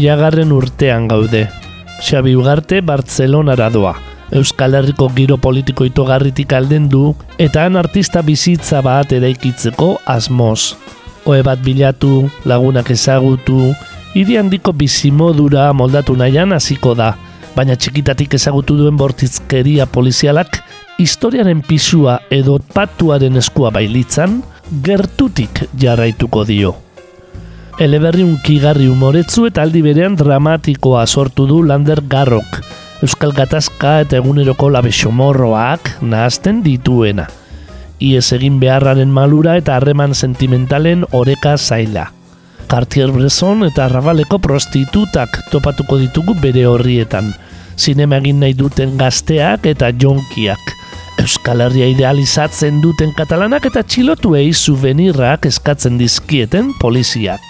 Milagarren urtean gaude. Xabi Ugarte Bartzelonara doa. Euskal Herriko giro politiko itogarritik alden du eta han artista bizitza bat eraikitzeko asmoz. Oe bat bilatu, lagunak ezagutu, hiri handiko bizimodura moldatu nahian hasiko da, baina txikitatik ezagutu duen bortizkeria polizialak historiaren pisua edo patuaren eskua bailitzan, gertutik jarraituko dio. Eleberri unkigarri umoretzu eta aldi berean dramatikoa sortu du Lander Garrok, Euskal Gatazka eta eguneroko labexomorroak nahazten dituena. Iez egin beharraren malura eta harreman sentimentalen oreka zaila. Cartier Bresson eta Ravaleko prostitutak topatuko ditugu bere horrietan. Zinema egin nahi duten gazteak eta jonkiak. Euskal Herria idealizatzen duten katalanak eta txilotuei souvenirrak eskatzen dizkieten poliziak.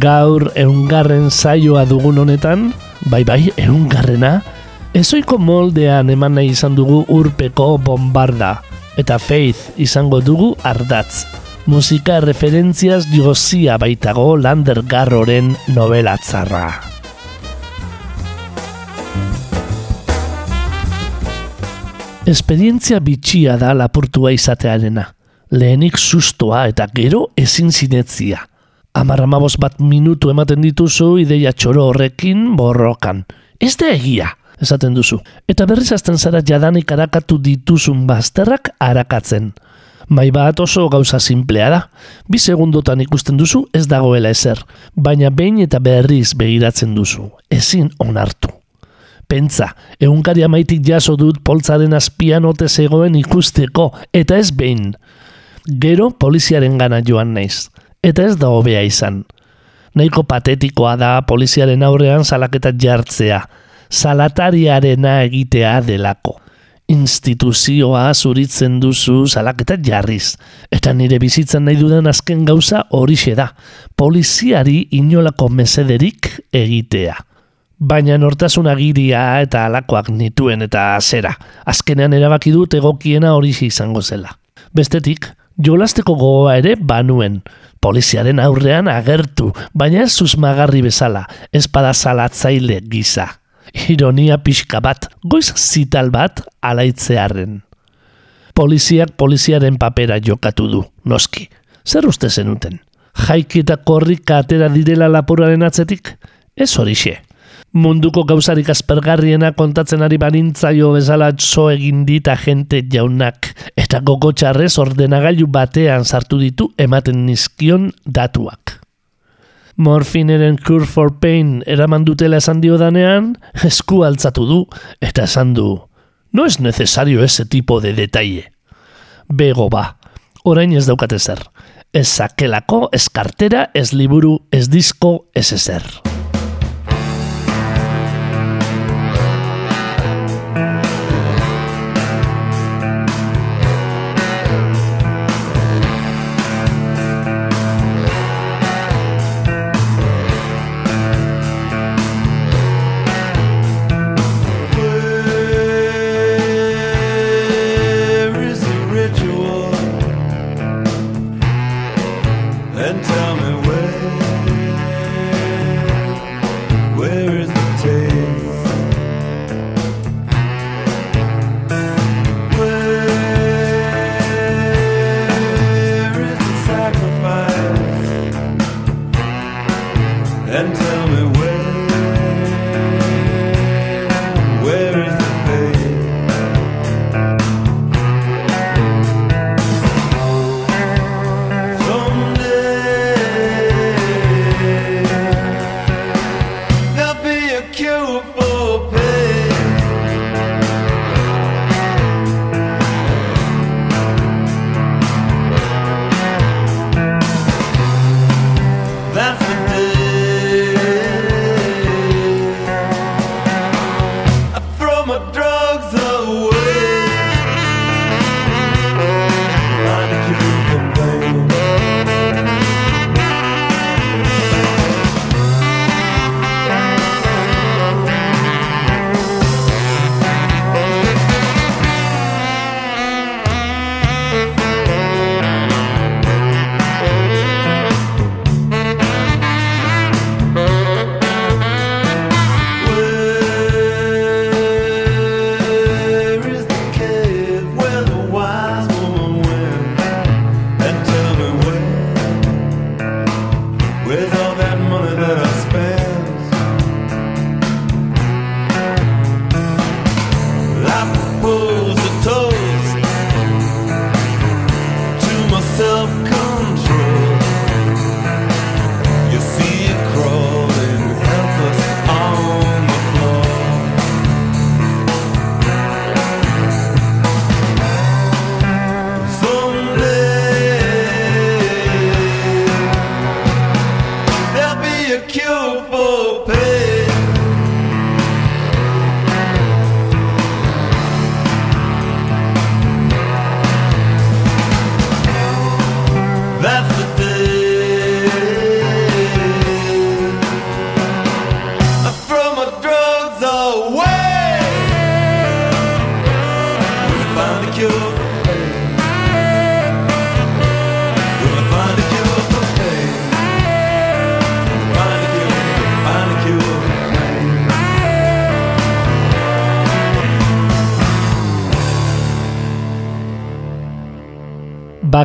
Gaur eungarren saioa dugun honetan, bai bai, eungarrena, ezoiko moldean eman nahi izan dugu urpeko bombarda, eta faith izango dugu ardatz. Musika referentziaz jozia baitago Lander Garroren novelatzarra. Esperientzia bitxia da lapurtua izatearena. Lehenik sustoa eta gero ezin zinetzia amarramabos bat minutu ematen dituzu ideia txoro horrekin borrokan. Ez da egia, esaten duzu. Eta berriz azten zara jadanik arakatu dituzun bazterrak arakatzen. Mai bat oso gauza simplea da. Bi segundotan ikusten duzu ez dagoela ezer. Baina behin eta berriz begiratzen duzu. Ezin onartu. Pentsa, egunkari amaitik jaso dut poltzaren azpian ote zegoen ikusteko, eta ez behin. Gero poliziaren gana joan naiz eta ez da hobea izan. Nahiko patetikoa da poliziaren aurrean salaketat jartzea, salatariarena egitea delako. Instituzioa zuritzen duzu salaketat jarriz, eta nire bizitzan nahi dudan azken gauza horixe da, poliziari inolako mesederik egitea. Baina nortasun agiria eta alakoak nituen eta zera, azkenean erabaki dut egokiena horixe izango zela. Bestetik, jolasteko gogoa ere banuen, poliziaren aurrean agertu, baina ez susmagarri bezala, espada salatzaile gisa. Ironia pixka bat, goiz zital bat alaitzearen. Poliziak poliziaren papera jokatu du, noski. Zer uste zenuten? Jaiki eta korrika atera direla lapuraren atzetik? Ez horixe munduko gauzarik aspergarriena kontatzen ari banintzaio bezala txo egin dit agente jaunak eta gogo txarrez ordenagailu batean sartu ditu ematen nizkion datuak. Morfineren Cure for Pain eraman dutela esan dio danean, esku altzatu du eta esan du. No es necesario ese tipo de detalle. Bego ba, orain ez daukate zer. Ez sakelako, ez kartera, ez liburu, ez disko, ez ezer.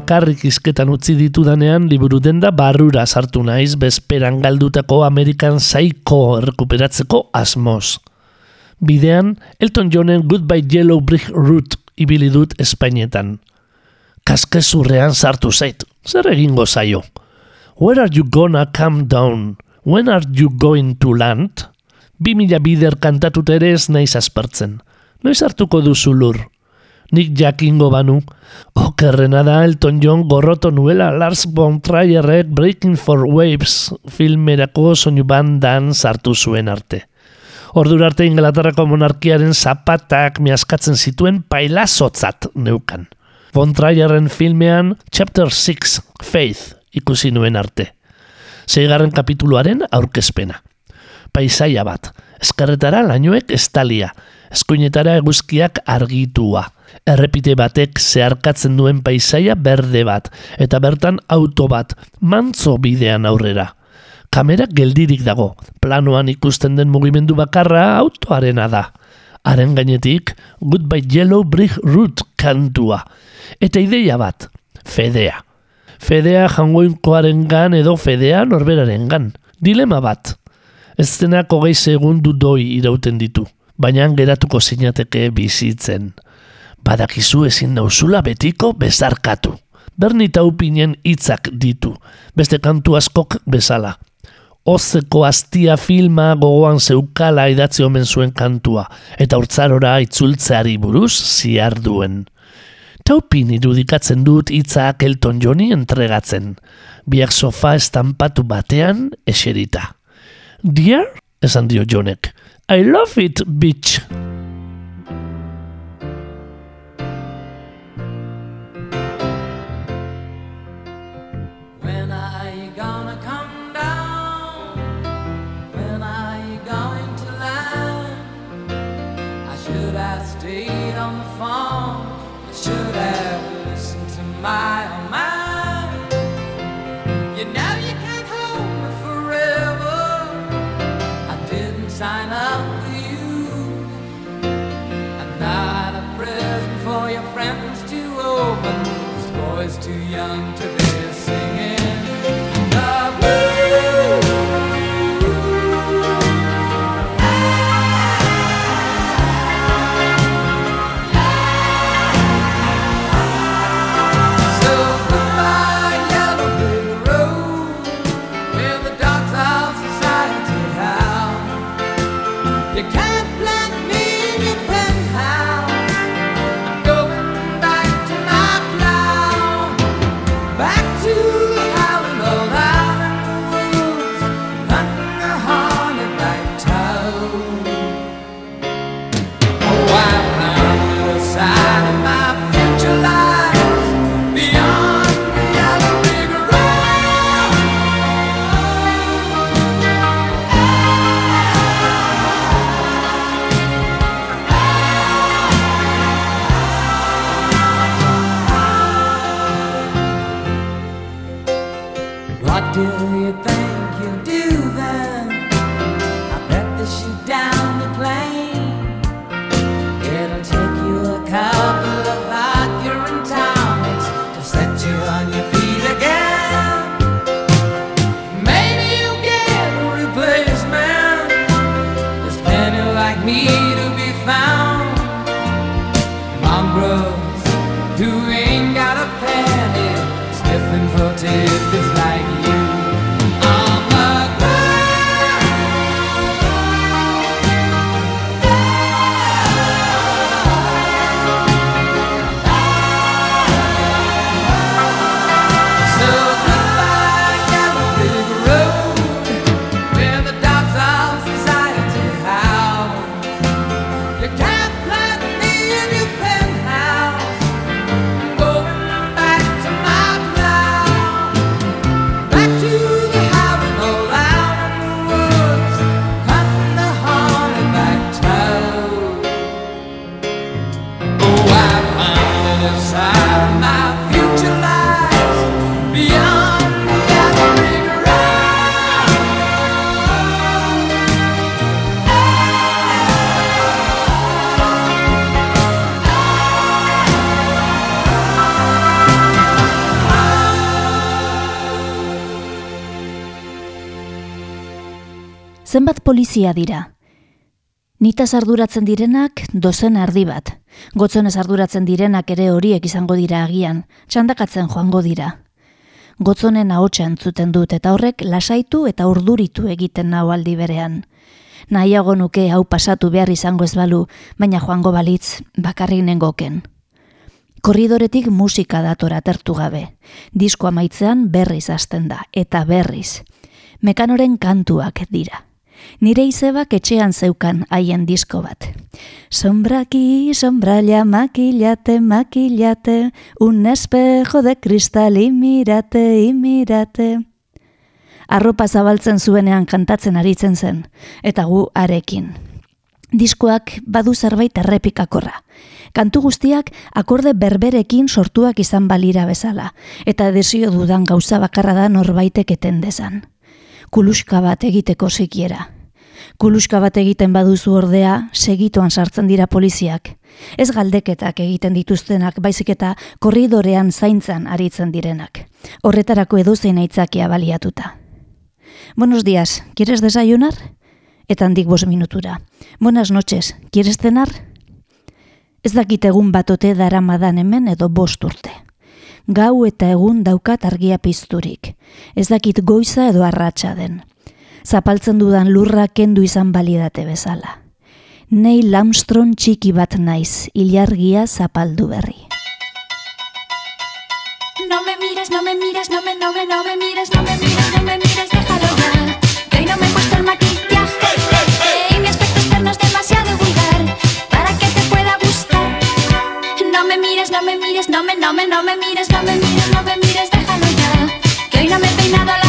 Bakarrik izketan utzi ditudanean liburu denda barrura sartu naiz bezperan galdutako Amerikan Psycho errekuperatzeko asmoz. Bidean, Elton Johnen Goodbye Yellow Brick Root ibili dut Espainetan. Kaskezurrean sartu zait, zer egingo zaio? Where are you gonna come down? When are you going to land? Bi mila bider kantatut ere ez naiz aspertzen. Noiz hartuko duzu lur? Nik jakingo banu. Okerrena da Elton John gorroto nuela Lars von Trierrek Breaking for Waves filmerako soinu bandan sartu zuen arte. Ordura arte Inglaterrako monarkiaren zapatak miaskatzen zituen pailazotzat neukan. Von Trierren filmean Chapter 6 Faith ikusi nuen arte. Seigarren kapituluaren aurkezpena. Paisaia bat, eskarretara lainoek estalia, eskuinetara eguzkiak argitua. Errepite batek zeharkatzen duen paisaia berde bat, eta bertan auto bat, mantzo bidean aurrera. Kamera geldirik dago, planoan ikusten den mugimendu bakarra autoarena da. Haren gainetik, Goodbye Yellow Brick Root kantua. Eta ideia bat, fedea. Fedea jangoinkoaren gan edo fedea norberaren gan. Dilema bat. Ez denak hogei segundu doi irauten ditu, baina geratuko zinateke bizitzen. Badakizu ezin nauzula betiko bezarkatu. Berni taupinen hitzak ditu, beste kantu askok bezala. Ozeko astia filma gogoan zeukala idatzi omen zuen kantua, eta urtzarora itzultzeari buruz ziar duen. Taupin irudikatzen dut hitzak Elton Johni entregatzen, biak sofa estampatu batean eserita. Dear, esan dio Johnek, I love it, bitch! Polizia dira? Nitaz arduratzen direnak dozen erdi bat. Gotzonez arduratzen direnak ere horiek izango dira agian, txandakatzen joango dira. Gotzonen ahotsa entzuten dut eta horrek lasaitu eta urduritu egiten nau aldi berean. Nahiago nuke hau pasatu behar izango ez balu, baina joango balitz bakarrik nengoken. Korridoretik musika datora tertu gabe. Disko amaitzean berriz hasten da, eta berriz. Mekanoren kantuak dira. Nire izebak etxean zeukan haien disko bat. Sombraki, sombralla, makillate, makillate, un espejo de cristal, imirate, imirate. Arropa zabaltzen zuenean kantatzen aritzen zen, eta gu arekin. Diskoak badu zerbait errepikakorra. Kantu guztiak akorde berberekin sortuak izan balira bezala, eta desio dudan gauza bakarra da norbaitek eten dezan kuluska bat egiteko sikiera. Kuluska bat egiten baduzu ordea, segituan sartzen dira poliziak. Ez galdeketak egiten dituztenak, baizik eta korridorean zaintzan aritzen direnak. Horretarako edozein aitzakia baliatuta. Buenos días, ¿quieres desayunar? Eta handik bos minutura. Buenas noches, ¿quieres cenar? Ez dakit egun batote daramadan hemen edo bost urte gau eta egun daukat argia pizturik. Ez dakit goiza edo arratsa den. Zapaltzen dudan lurra kendu izan balidate bezala. Nei lamstron txiki bat naiz, ilargia zapaldu berri. No me mires, no me mires, no me, no me, no me mires, no me mires, no me mires, déjalo ya. Que no me he puesto el maquillaje No me mires, no me mires, no me, no me, no me mires, no me mires, no me mires, déjalo ya. Que hoy no me he peinado la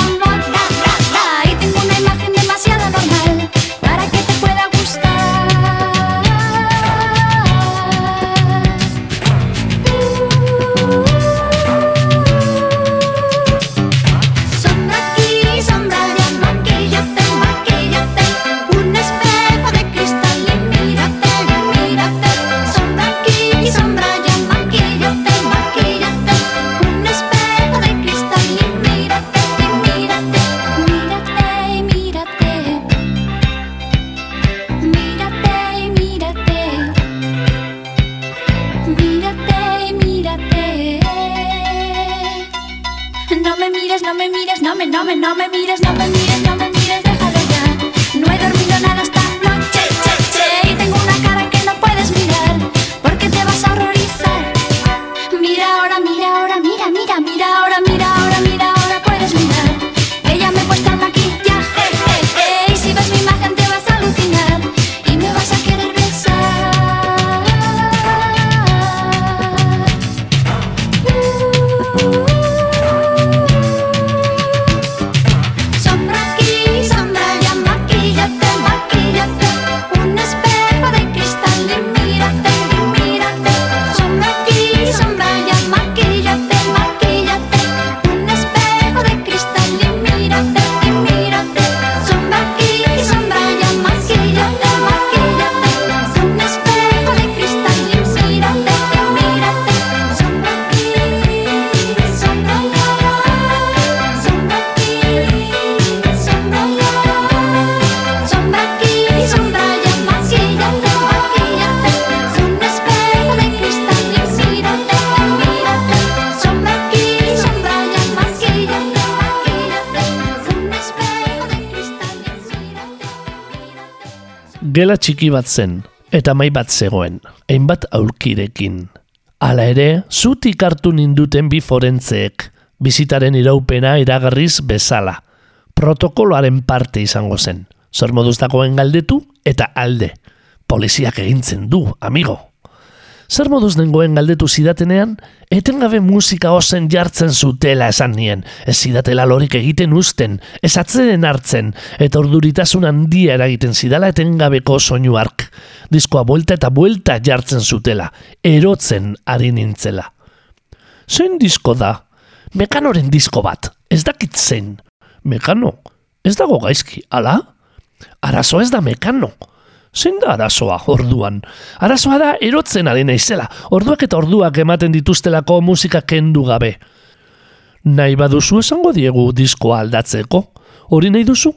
Gela txiki bat zen, eta mai bat zegoen, hainbat aurkirekin. Hala ere, zutik hartu ninduten bi forentzeek, bizitaren iraupena iragarriz bezala. Protokoloaren parte izango zen. Zor moduz dagoen galdetu eta alde. Poliziak egintzen du, amigo. Zer moduz nengoen galdetu zidatenean, etengabe musika ozen jartzen zutela esan nien, ez zidatela lorik egiten usten, ez atzeden hartzen, eta orduritasun handia eragiten zidala etengabeko soinu ark. Diskoa buelta eta buelta jartzen zutela, erotzen ari nintzela. Zein disko da? Mekanoren disko bat, ez dakit zein. Mekano, ez dago gaizki, ala? Arazo ez da mekano. Zein da arazoa orduan? Arazoa da erotzen ari naizela, orduak eta orduak ematen dituztelako musika kendu gabe. Nahi baduzu esango diegu diskoa aldatzeko? Hori nahi duzu?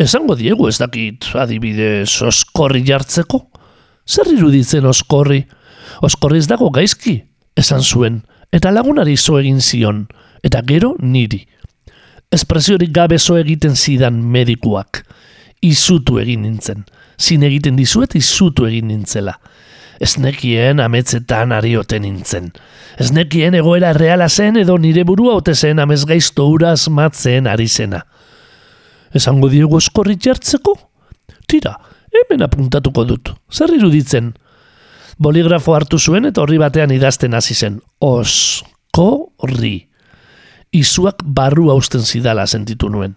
Esango diegu ez dakit adibidez oskorri jartzeko? Zer iruditzen oskorri? Oskorri ez dago gaizki, esan zuen, eta lagunari zo egin zion, eta gero niri. Espresiorik gabe zo egiten zidan medikuak. Izutu egin nintzen. Zin egiten dizuet izutu egin nintzela. Ez nekien ametzetan arioten nintzen. Ez nekien egoera reala zen edo nire burua ote zen amez gaizto ura asmatzen ari zena. Esango diego eskorri jartzeko? Tira, hemen apuntatuko dut. Zer iruditzen? Boligrafo hartu zuen eta horri batean idazten hasi zen. Oskorri. Izuak barru hausten zidala sentitu nuen.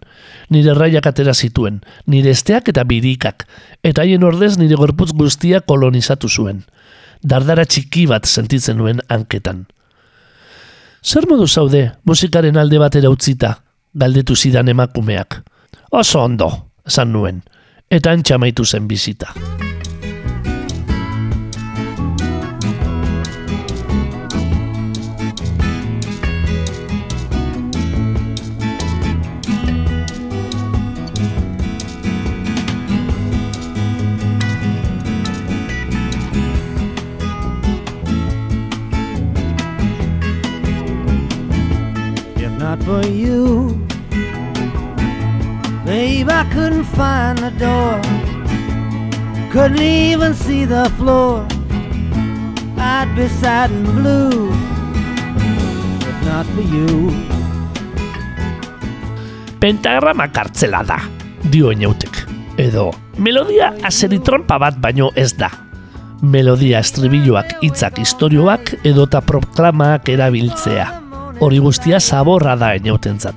Nire raiak atera zituen, nire esteak eta birikak, eta haien ordez nire gorputz guztia kolonizatu zuen. Dardara txiki bat sentitzen nuen hanketan. Zer modu zaude, musikaren alde batera utzita, galdetu zidan emakumeak. Oso ondo, esan nuen, eta antxamaitu zen bizita. For you, babe, I couldn't find the door. Couldn't even see the floor. I'd be sad and blue. If not for you, Pentagrama kartzela da, dio inautek. Edo, melodia azeri bat baino ez da. Melodia estribilloak, hitzak, istorioak edota proklamak erabiltzea. Hori guztia zaborra da inautentzat.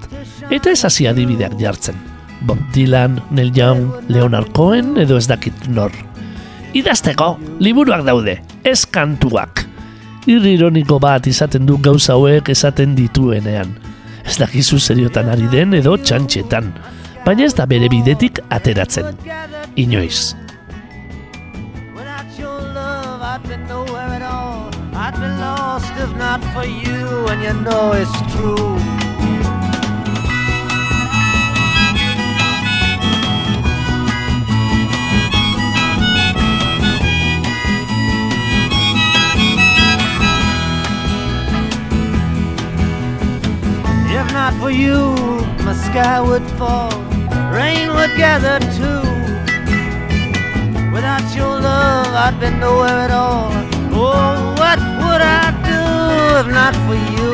Eta ez hasi adibideak jartzen. Bob Dylan, Neil Young, Leonard Cohen edo ez dakit nor. Idazteko, liburuak daude, ez kantuak. Irri ironiko bat izaten du gauza hauek esaten dituenean. Ez dakizu seriotan ari den edo txantxetan, baina ez da bere bidetik ateratzen. Inoiz. Not for you, and you know it's true. If not for you, my sky would fall, rain would gather too. Without your love, I'd be nowhere at all. Oh, what would I if not for you?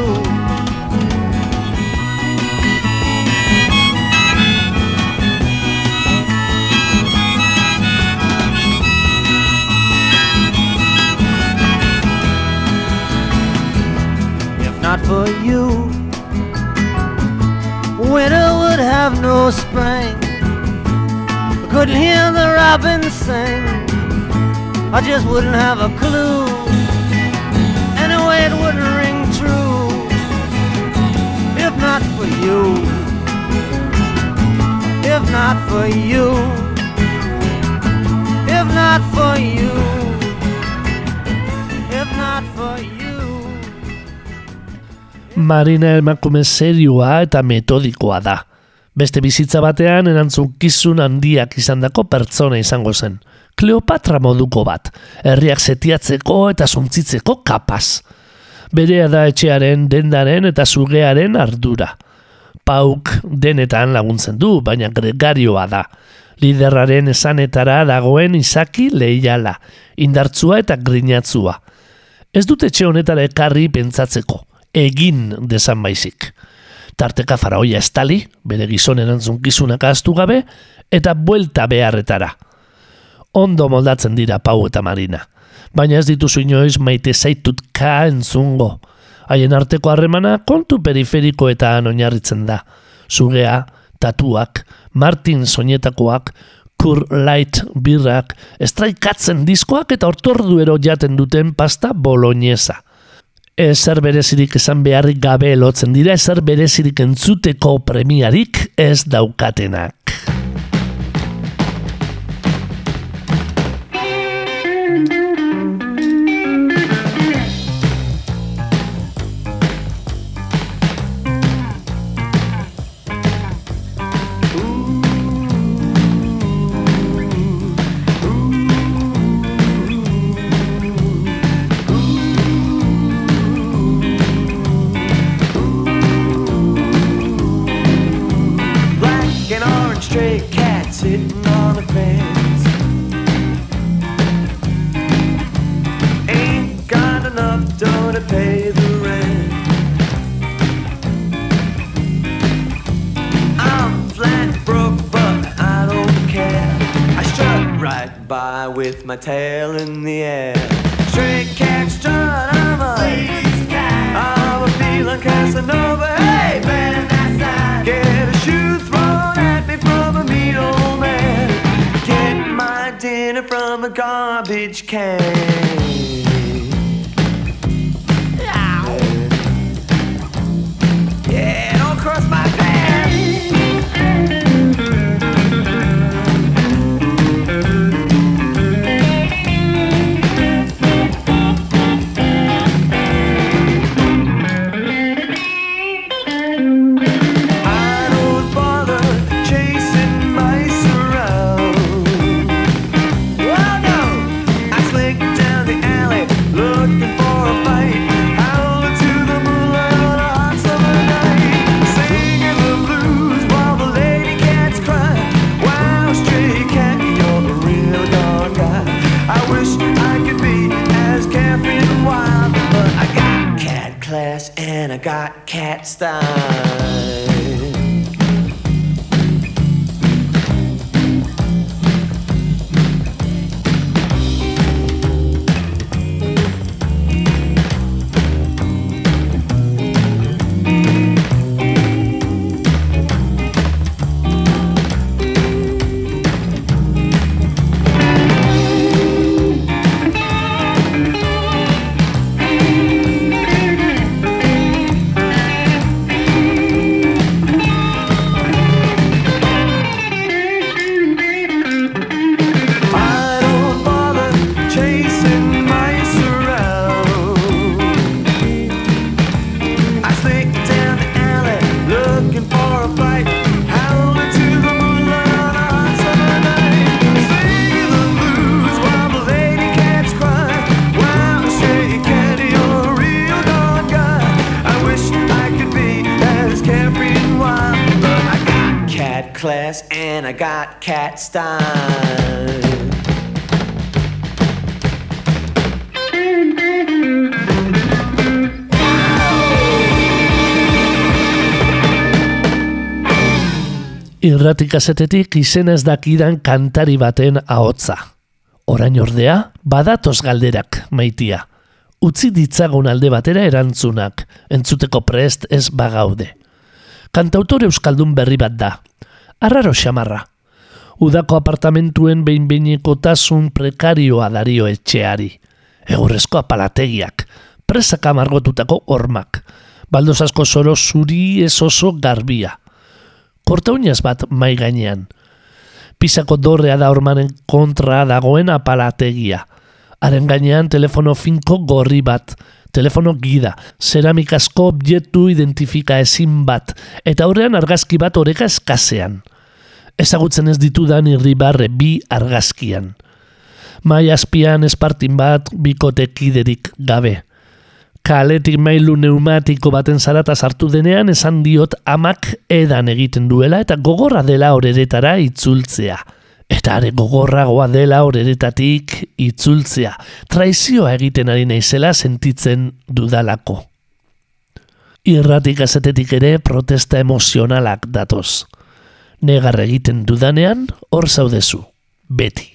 If not for you, winter would have no spring. I couldn't hear the robins sing. I just wouldn't have a clue. For you. If not for you. If not for you. If not for you. Marina emakume serioa eta metodikoa da. Beste bizitza batean erantzunkizun handiak izandako pertsona izango zen. Kleopatra moduko bat, herriak setiatzeko eta zuntzitzeko kapaz. Berea da etxearen, dendaren eta sugearen ardura. Pauk denetan laguntzen du, baina gregarioa da. Liderraren esanetara dagoen izaki lehiala, indartzua eta grinatzua. Ez dut etxe honetara ekarri pentsatzeko, egin desan baizik. Tarteka faraoia estali, bere gizon erantzunkizunak ahaztu gabe, eta buelta beharretara. Ondo moldatzen dira Pau eta Marina, baina ez dituzu inoiz maite zaitut ka entzungo. Haien arteko harremana kontu periferikoetan oinarritzen da. Sugea, tatuak, Martin soinetakoak, Kur Light birrak, estraikatzen diskoak eta ortorduero jaten duten pasta boloñesa. Ezer berezirik esan beharrik gabe lotzen dira, ezer berezirik entzuteko premiarik ez daukatenak. Got cat style. Irrati kasetetik izena ez dakidan kantari baten ahotza. Orain ordea, badatoz galderak, maitia. Utzi ditzagun alde batera erantzunak, entzuteko prest ez bagaude. Kantautor euskaldun berri bat da. Arraro xamarra. Udako apartamentuen behin-behineko tasun prekarioa dario etxeari. Egurrezko apalategiak, presaka margotutako hormak. Baldoz asko zoro zuri ez oso garbia. Kortauñaz bat mai gainean. Pisako dorrea da ormanen kontra dagoen apalategia. Haren gainean telefono finko gorri bat, telefono gida, ceramikasko objektu identifika ezin bat, eta aurrean argazki bat oreka eskasean. Ezagutzen ez ditudan irribarre bi argazkian. Mai azpian espartin bat bikotekiderik gabe. Kaletik mailu neumatiko baten zarata sartu denean esan diot amak edan egiten duela eta gogorra dela horeretara itzultzea. Eta are gogorragoa dela horeretatik itzultzea. Traizioa egiten ari naizela sentitzen dudalako. Irratik azetetik ere protesta emozionalak datoz. Negar egiten dudanean, hor zaudezu. Beti.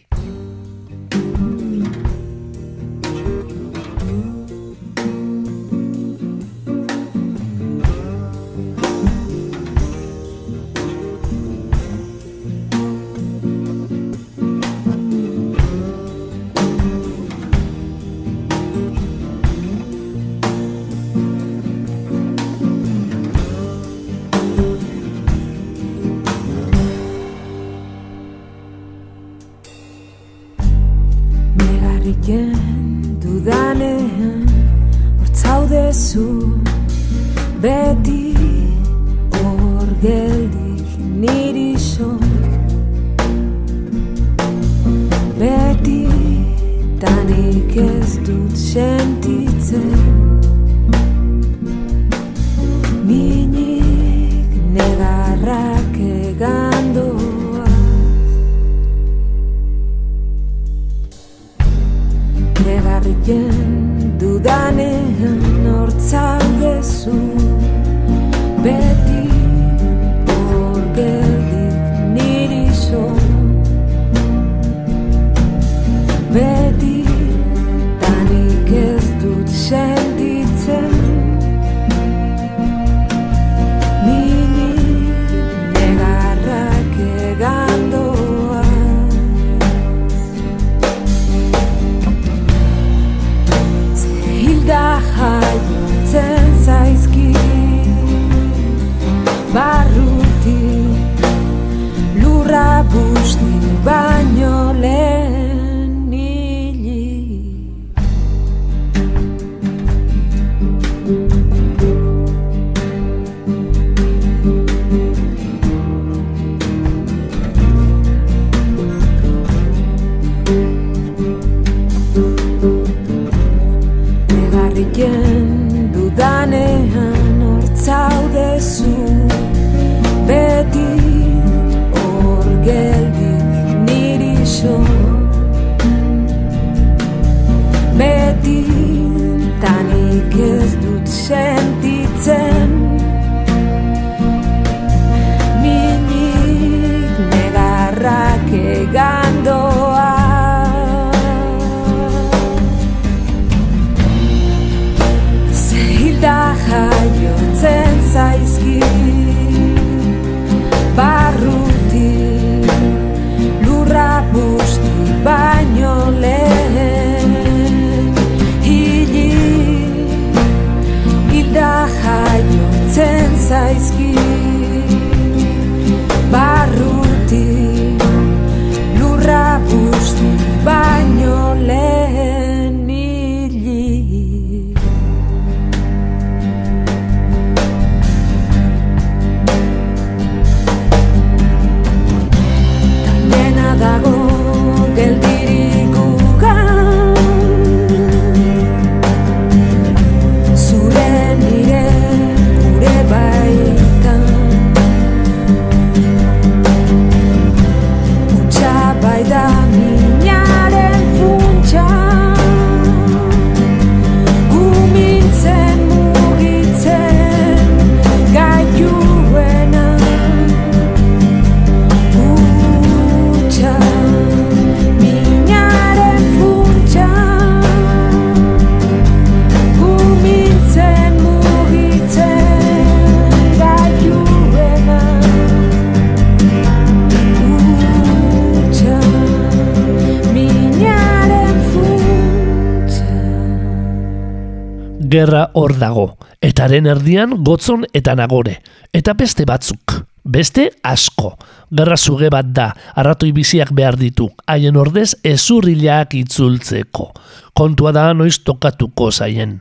Gerra hor dago, etaren erdian gotzon eta nagore, eta beste batzuk, beste asko. Gerra zuge bat da, arratoi biziak behar ditu, haien ordez ezurrileak itzultzeko. Kontua da noiz tokatuko zaien.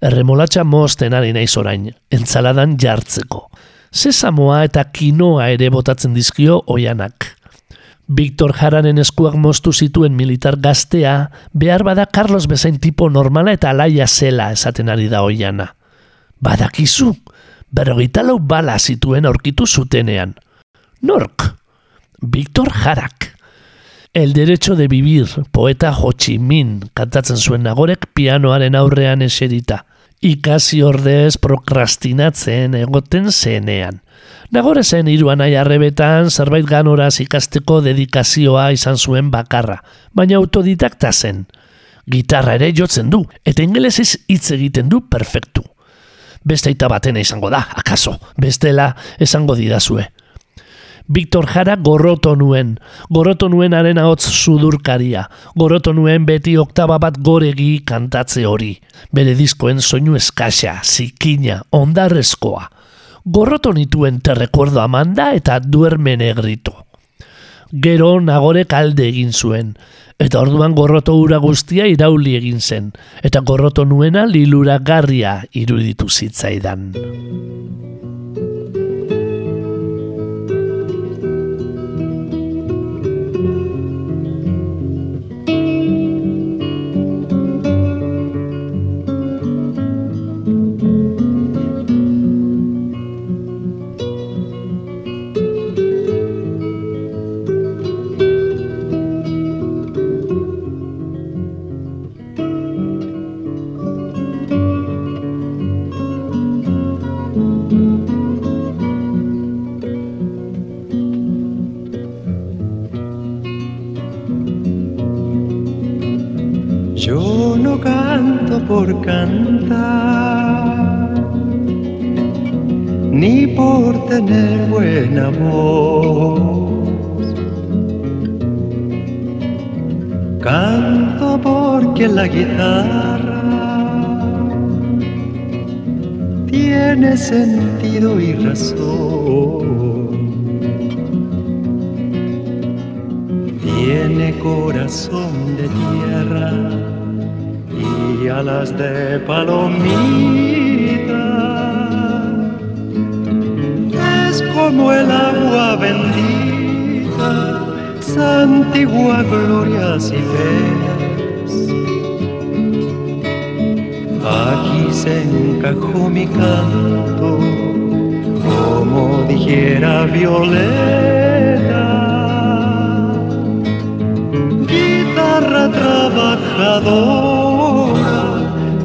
Erremolatxa mozten ari naiz orain, entzaladan jartzeko. Sesamoa eta kinoa ere botatzen dizkio oianak. Victor Jararen eskuak moztu zituen militar gaztea, behar bada Carlos bezain tipo normala eta alaia zela esaten ari da oiana. Badakizu, berrogeita lau bala zituen aurkitu zutenean. Nork? Victor Jarak. El derecho de vivir, poeta Ho Chi Minh, kantatzen zuen nagorek pianoaren aurrean eserita. Ikasi ordez prokrastinatzen egoten zenean. Nagore zen hiruan arrebetan zerbait ganoraz ikasteko dedikazioa izan zuen bakarra, baina autodidakta zen. Gitarra ere jotzen du, eta ingelesez hitz egiten du perfektu. Beste aita batena izango da, akaso, bestela esango didazue. Victor Jara gorroto nuen, gorroto nuenaren ahots sudurkaria, gorroto nuen beti oktaba bat goregi kantatze hori, bere diskoen soinu eskaxa, zikina, ondarrezkoa. Gorroto nituen te recuerdo Amanda eta duerme negrito. Gero nagorek alde egin zuen, eta orduan gorroto ura guztia irauli egin zen, eta gorroto nuena liluragarria iruditu zitzaidan. Yo no canto por cantar, ni por tener buena voz. Canto porque la guitarra tiene sentido y razón. Tiene corazón de tierra y alas de palomita. Es como el agua bendita, santigua glorias y penas. Aquí se encajó mi canto, como dijera Violeta guitarra trabajadora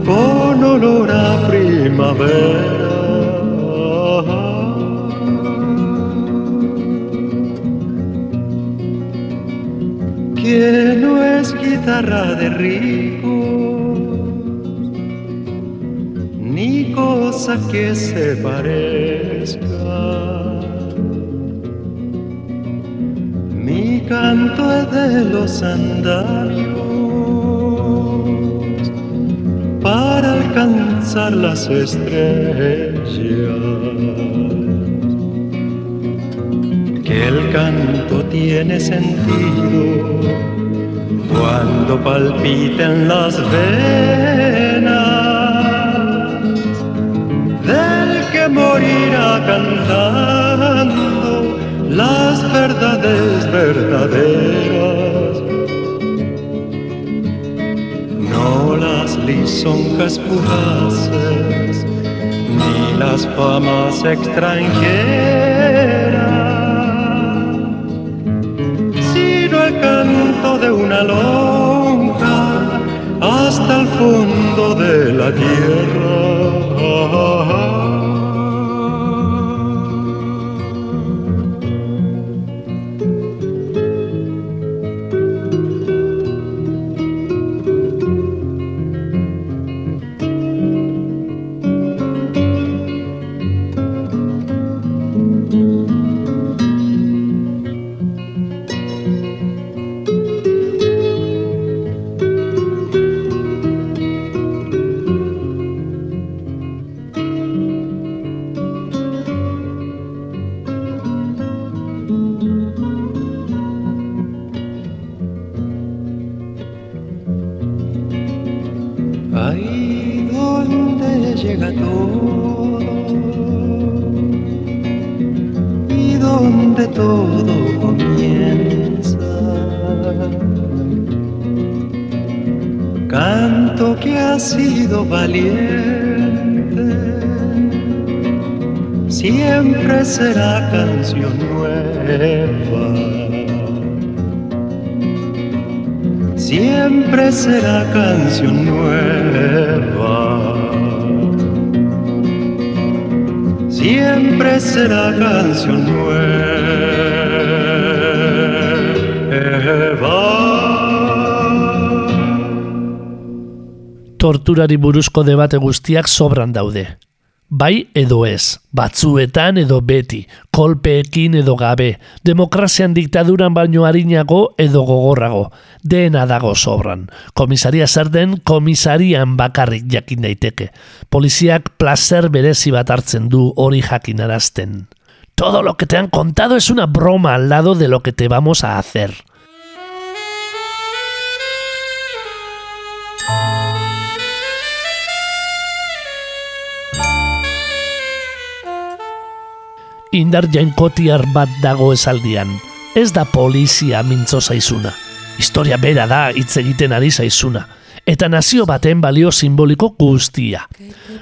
con olor a primavera. Que no es guitarra de ricos, ni cosa que se parezca. Mi canto es de los andamios, alcanzar las estrellas. Que el canto tiene sentido cuando palpiten las venas del que morirá cantando las verdades verdaderas. Lisonjas fugaces, ni las famas extranjeras, sino el canto de una lonja hasta el fondo de la tierra. Torturari buruzko debate guztiak sobran daude. Bai edo ez, batzuetan edo beti, kolpeekin edo gabe, demokrazian diktaduran baino harinago edo gogorrago, dena dago sobran. Komisaria zer den, komisarian bakarrik jakin daiteke. Poliziak placer berezi bat hartzen du hori jakinarazten. Todo lo que te han contado es una broma al lado de lo que te vamos a hacer. Indar jainkotiar bat dago esaldian. Ez da polizia mintzo zaizuna. Historia bera da hitz egiten ari zaizuna. Eta nazio baten balio simboliko guztia.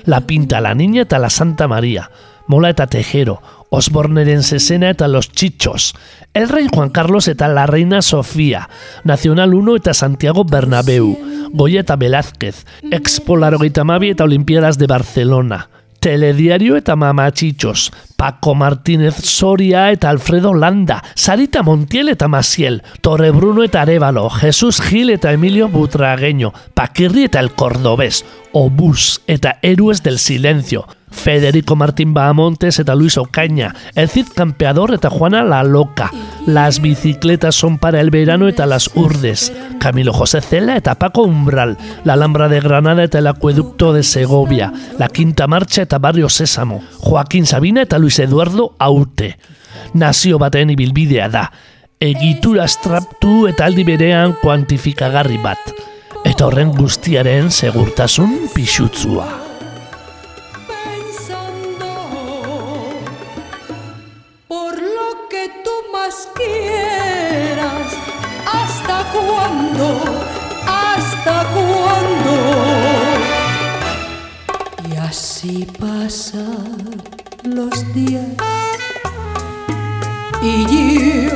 La Pinta, la Niña eta la Santa Maria. Mola eta Tejero, Osborneren Sesena eta Los Chichos, El Rey Juan Carlos eta La Reina Sofía, Nacional 1 eta Santiago Bernabéu, Goya eta Velázquez, Expo Larogeita Mabi eta Olimpiadas de Barcelona, Telediario eta Mamatxitxos, Paco Martínez Soria eta Alfredo Landa, Sarita Montiel eta Maciel, Torre Bruno eta Arevalo, Jesus Gil eta Emilio Butragueño, Paquirri eta El Cordobés, Obús eta Héroes del Silencio, Federico Martín Bahamontes eta Luis Ocaña, El Cid Campeador eta Juana la Loca, Las bicicletas son para el verano eta Las Urdes, Camilo José Cela eta Paco Umbral, La Alhambra de Granada eta El Acueducto de Segovia, La Quinta Marcha eta Barrio Sésamo, Joaquín Sabina eta Luis Eduardo Aute. Nazio baten ibilbidea da, egitura straptu eta aldi berean kuantifikagarri bat. Eta horren guztiaren segurtasun pixutzua. Así pasan los días y yo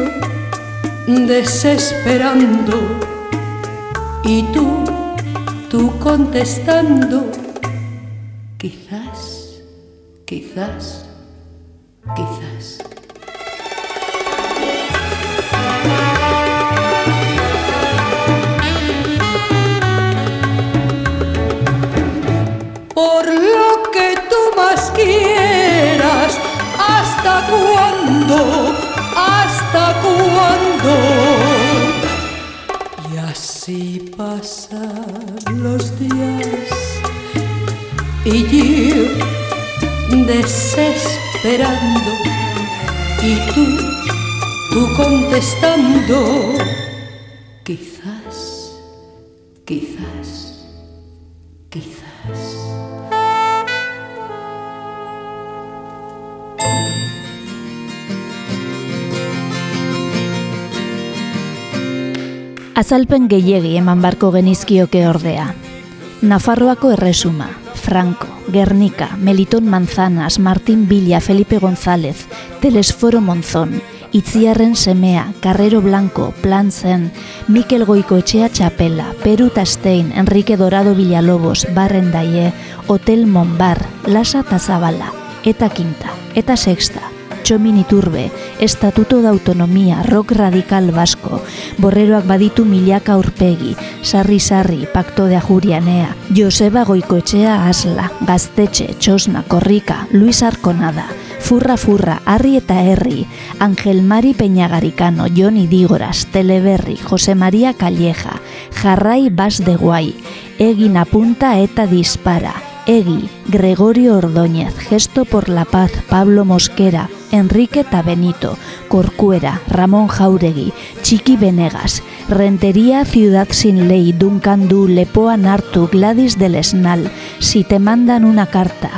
desesperando y tú, tú contestando. Quizás, quizás, quizás. Desesperando y tú, tú contestando. Quizás, quizás, quizás. Azalpen gehiegi eman barko genizkioke ordea. Nafarroako erresuma, Franco, Guernica, Meliton Manzanas, Martín Villa, Felipe González, Telesforo Monzón, Itziarren semea, Carrero Blanco, Plantzen, Mikel Goikoetxea Txapela, Peru Tastein, Enrique Dorado Villalobos, Barren Daie, Hotel Monbar, Lasa Tazabala, eta Quinta, eta Sexta, Txomin Iturbe, Estatuto de Autonomía, Rock Radical Vasco, Borreroak baditu milaka aurpegi, Sarri Sarri, Pacto de Ajurianea, Joseba Goikoetxea Asla, Gaztetxe, Txosna, Korrika, Luis Arconada, Furra Furra, Arri eta Herri, Angel Mari Peñagaricano, Joni Dígoras, Teleberri, Jose María Calleja, Jarrai Bas de Guai, Egin Apunta eta Dispara, Egi, Gregorio Ordóñez, Gesto por la Paz, Pablo Mosquera, Enrique eta Benito, Corcuera, Ramón Jauregui, Chiqui Venegas, Rentería Ciudad Sin Ley, Duncan Du, Lepoa Nartu, Gladys del Esnal, Si te mandan una carta,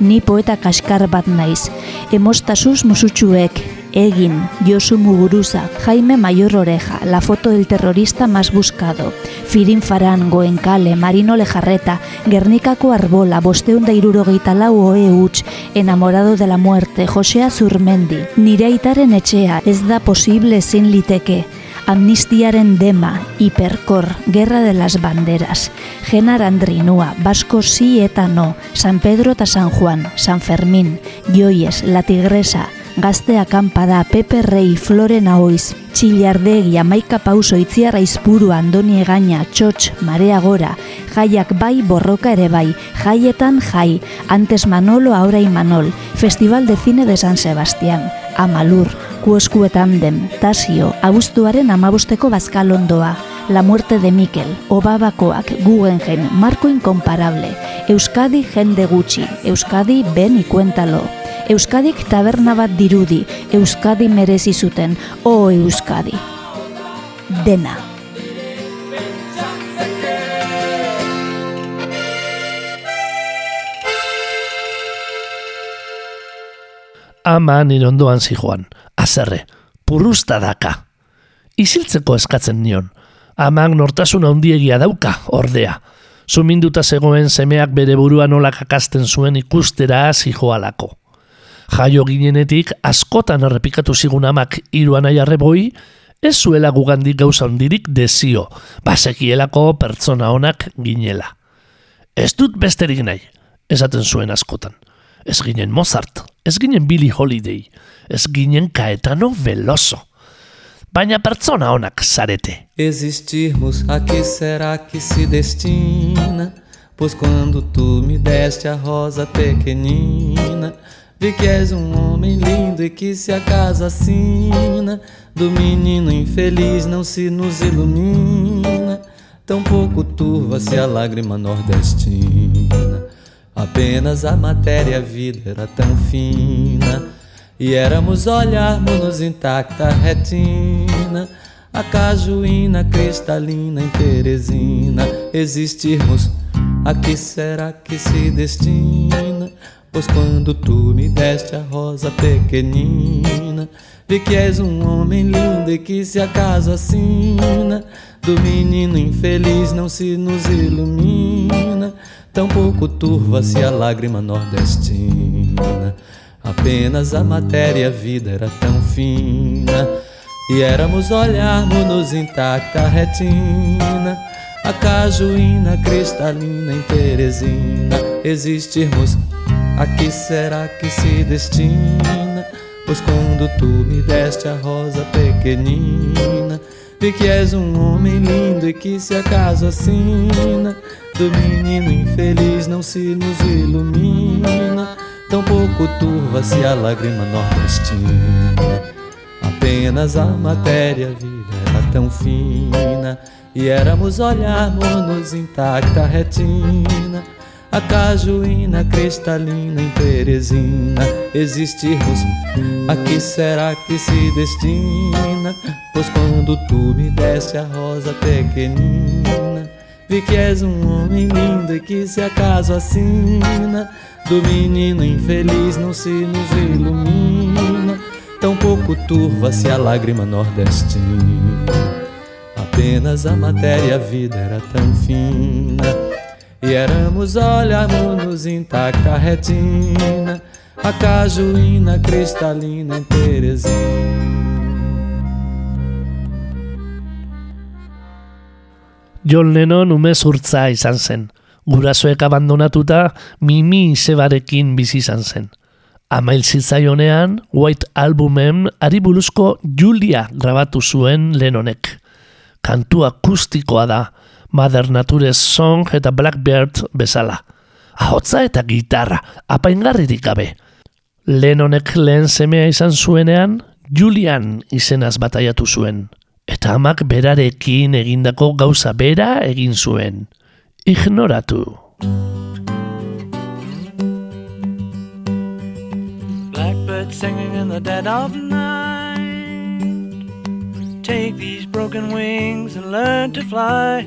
Ni poeta kaskar bat naiz, Emostasuz musutxuek, Egin, Josu Muguruza, Jaime Mayor Oreja, La foto del terrorista más buscado, Firin Faran, Goenkale, Marino Lejarreta, Gernikako Arbola, Bosteun da irurogeita lau oe huts, Enamorado de la muerte, Josea Zurmendi, Nire aitaren etxea, ez da posible ezin liteke, Amnistiaren dema, Hiperkor, Guerra de las Banderas, Genar Andrinua, Vasco sí eta no, San Pedro eta San Juan, San Fermín, Joies, La Tigresa, Gazte akampada, Pepe Rei, Florena Oiz, Txillardegi, Amaika Pauso, Itziarra Izpuru, Andoni Egaña, Txotx, Marea Gora, Jaiak bai, Borroka ere bai, Jaietan jai, Antes Manolo, ahora Imanol, Festival de Cine de San Sebastián, Amalur, Kuoskuetan dem, Tasio, Abuztuaren amabusteko bazkalondoa, La muerte de Mikel, Obabakoak, Guggenheim, Marco Incomparable, Euskadi jende gutxi, Euskadi ben ikuentalo, Euskadik taberna bat dirudi, Euskadi merezi zuten, o Euskadi. Dena. Ama nire ondoan zijoan, azerre, purrusta daka. Isiltzeko eskatzen nion, amak nortasun handiegia dauka, ordea. Suminduta zegoen semeak bere buruan nola kakasten zuen ikustera zijoalako. Jaio ginenetik askotan errepikatu zigun amak iruan aiarreboi, ez zuela gugandik gauza handirik dezio, basekielako pertsona onak ginela. Ez dut besterik nahi, esaten zuen askotan. Ez ginen Mozart, ez ginen Billie Holiday, ez ginen Caetano Veloso. Baina pertsona onak zarete. Existirmos, a que será que se destina? Pois quando tu me deste a rosa pequenina, vi que és um homem lindo e que se a casa assina do menino infeliz não se nos ilumina. Tão pouco turva-se a lágrima nordestina. Apenas a matéria a vida era tão fina. E éramos olharmos-nos intacta retina. A cajuína cristalina em Teresina. Existirmos, a que será que se destina? Pois quando tu me deste a rosa pequenina, vi que és um homem lindo e que se acaso assina do menino infeliz não se nos ilumina, tampouco turva-se a lágrima nordestina. Apenas a matéria a vida era tão fina e éramos olharmos-nos intacta retina. A cajuína cristalina em Teresina Existirmos, a que será que se destina? Pois quando tu me deste a rosa pequenina Vi que és um homem lindo e que se acaso assina Do menino infeliz não se nos ilumina Tampouco turva-se a lágrima nordestina Apenas a matéria vida era tão fina E éramos olharmos-nos intacta retina a cajuína cristalina em Teresina. Existirmos, a que será que se destina? Pois quando tu me deste a rosa pequenina, vi que és um homem lindo e que se acaso assina, do menino infeliz não se nos ilumina, tão pouco turva-se a lágrima nordestina. Apenas a matéria, a vida era tão fina. E éramos olharmos-nos intacta retina, a cajuína cristalina em Teresina. John Lennon umezurtza izan zen. Gurasoek abandonatuta Mimi izebarekin bizi izan zen. Amail zitzaionean, White Albumen ari buruzko Julia grabatu zuen Lennonek. Kantu akustikoa da, Mother Nature's Song eta Blackbird bezala. Ahotza eta gitarra, apaingarririk gabe. Lennonek lehen semea izan zuenean, Julian izenaz bataiatu zuen. Eta amak berarekin egindako gauza bera egin zuen. Ignoratu. Blackbird singing in the dead of night. Take these broken wings and learn to fly.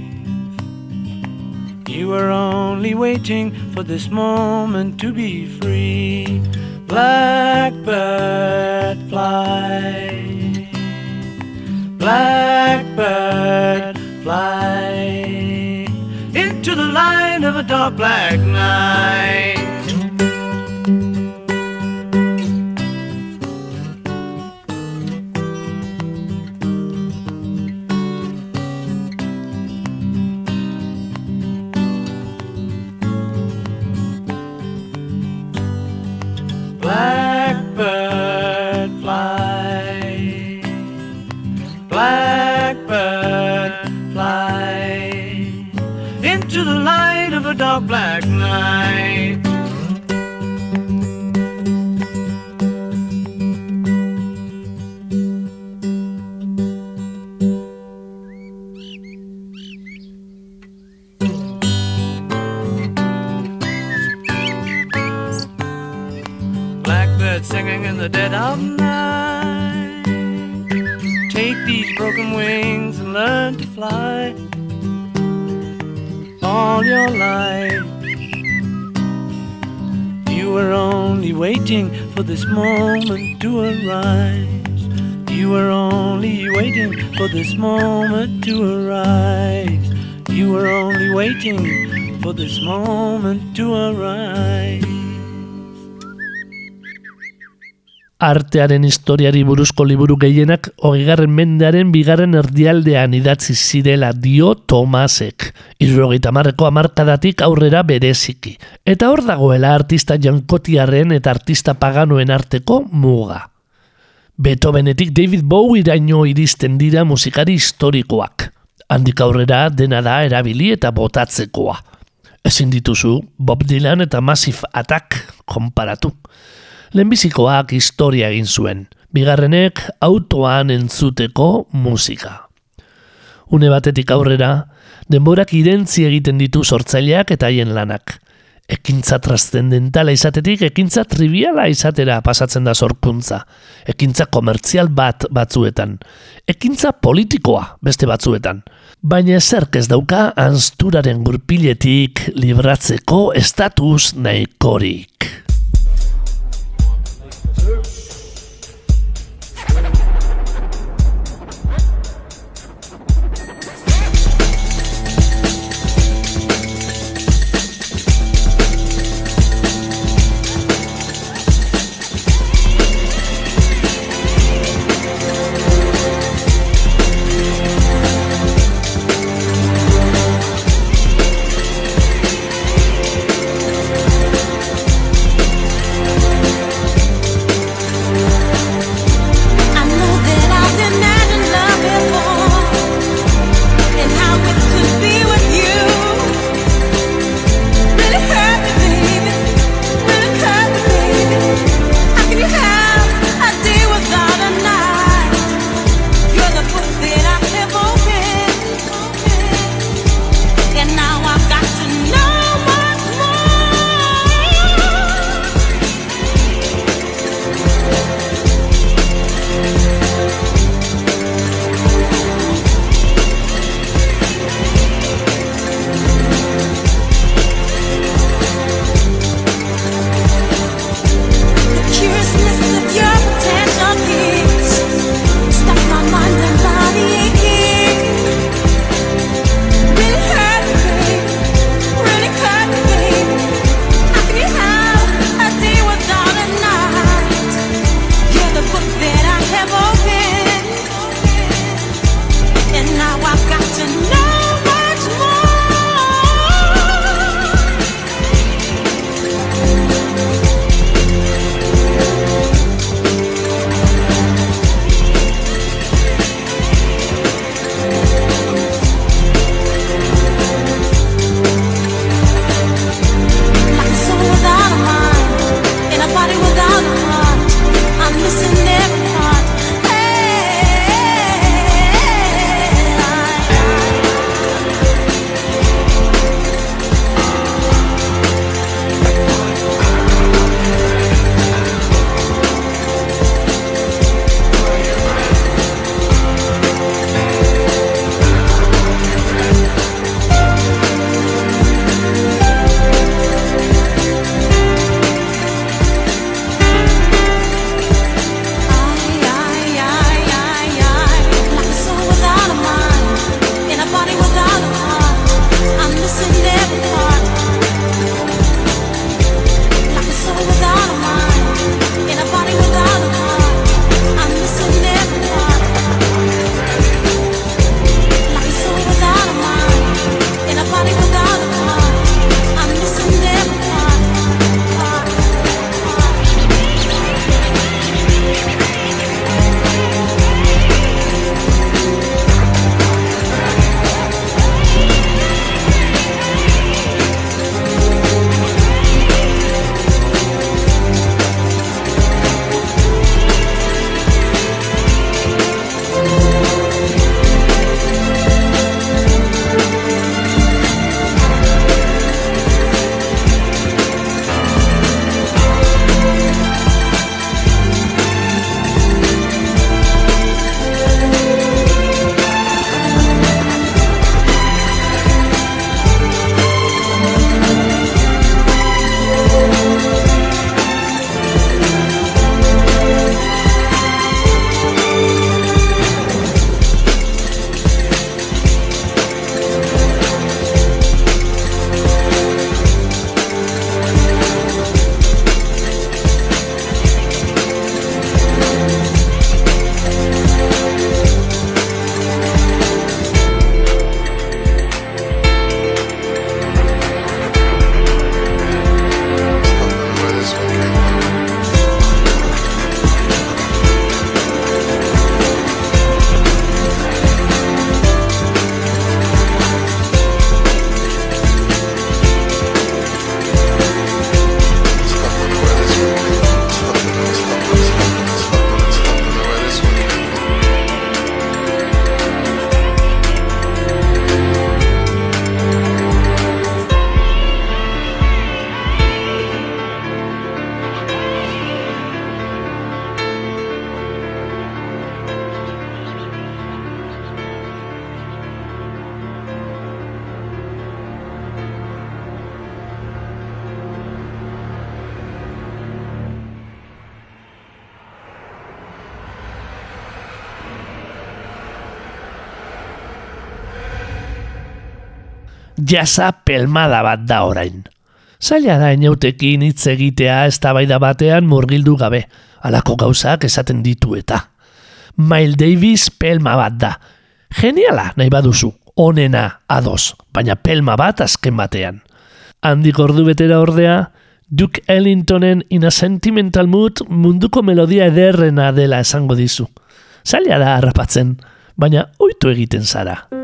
You were only waiting for this moment to be free. Blackbird fly. Blackbird fly into the light of a dark black night. Black night. Blackbird singing in the dead of night. Take these broken wings and learn to fly all your life. You were only waiting for this moment to arise. You were only waiting for this moment to arise. You were only waiting for this moment to arise. Artearen historiari buruzko liburu gehienak hogeigarren mendearen bigarren erdialdean idatzi zirela dio Tomasek. Irrogeita marreko amarkadatik aurrera bereziki. Eta hor dagoela artista jankotiarren eta artista paganoen arteko muga. Beethovenetik David Bowie iraino iristen dira musikari historikoak. Handik aurrera dena da erabili eta botatzekoa. Ezin dituzu Bob Dylan eta Massive Attack konparatu. Lehenbizikoak historia egin zuen, bigarrenek autoan entzuteko musika. Une batetik aurrera, denborak irentzi egiten ditu sortzaileak eta haien lanak. Ekintza trascendentala izatetik ekintza triviala izatera pasatzen da sorkuntza. Ekintza komertzial bat batzuetan. Ekintza politikoa beste batzuetan. Baina zerk ez dauka ansturaren gurpiletik libratzeko estatus nahikorik. Jasa pelmada bat da orain. Zaila da inautekin hitz egitea eztabaida batean murgildu gabe, alako gauzak esaten ditu eta. Miles Davis pelma bat da. Geniala nahi baduzu, onena ados, baina pelma bat azken batean. Handik ordu betera ordea, Duke Ellingtonen In a Sentimental Mood munduko melodia ederrena dela esango dizu. Zaila da harrapatzen, baina oitu egiten zara.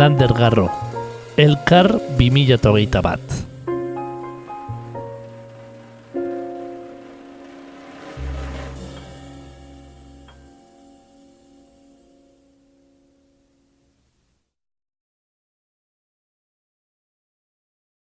Faith, Lander Garro, Elkar 2008 bat.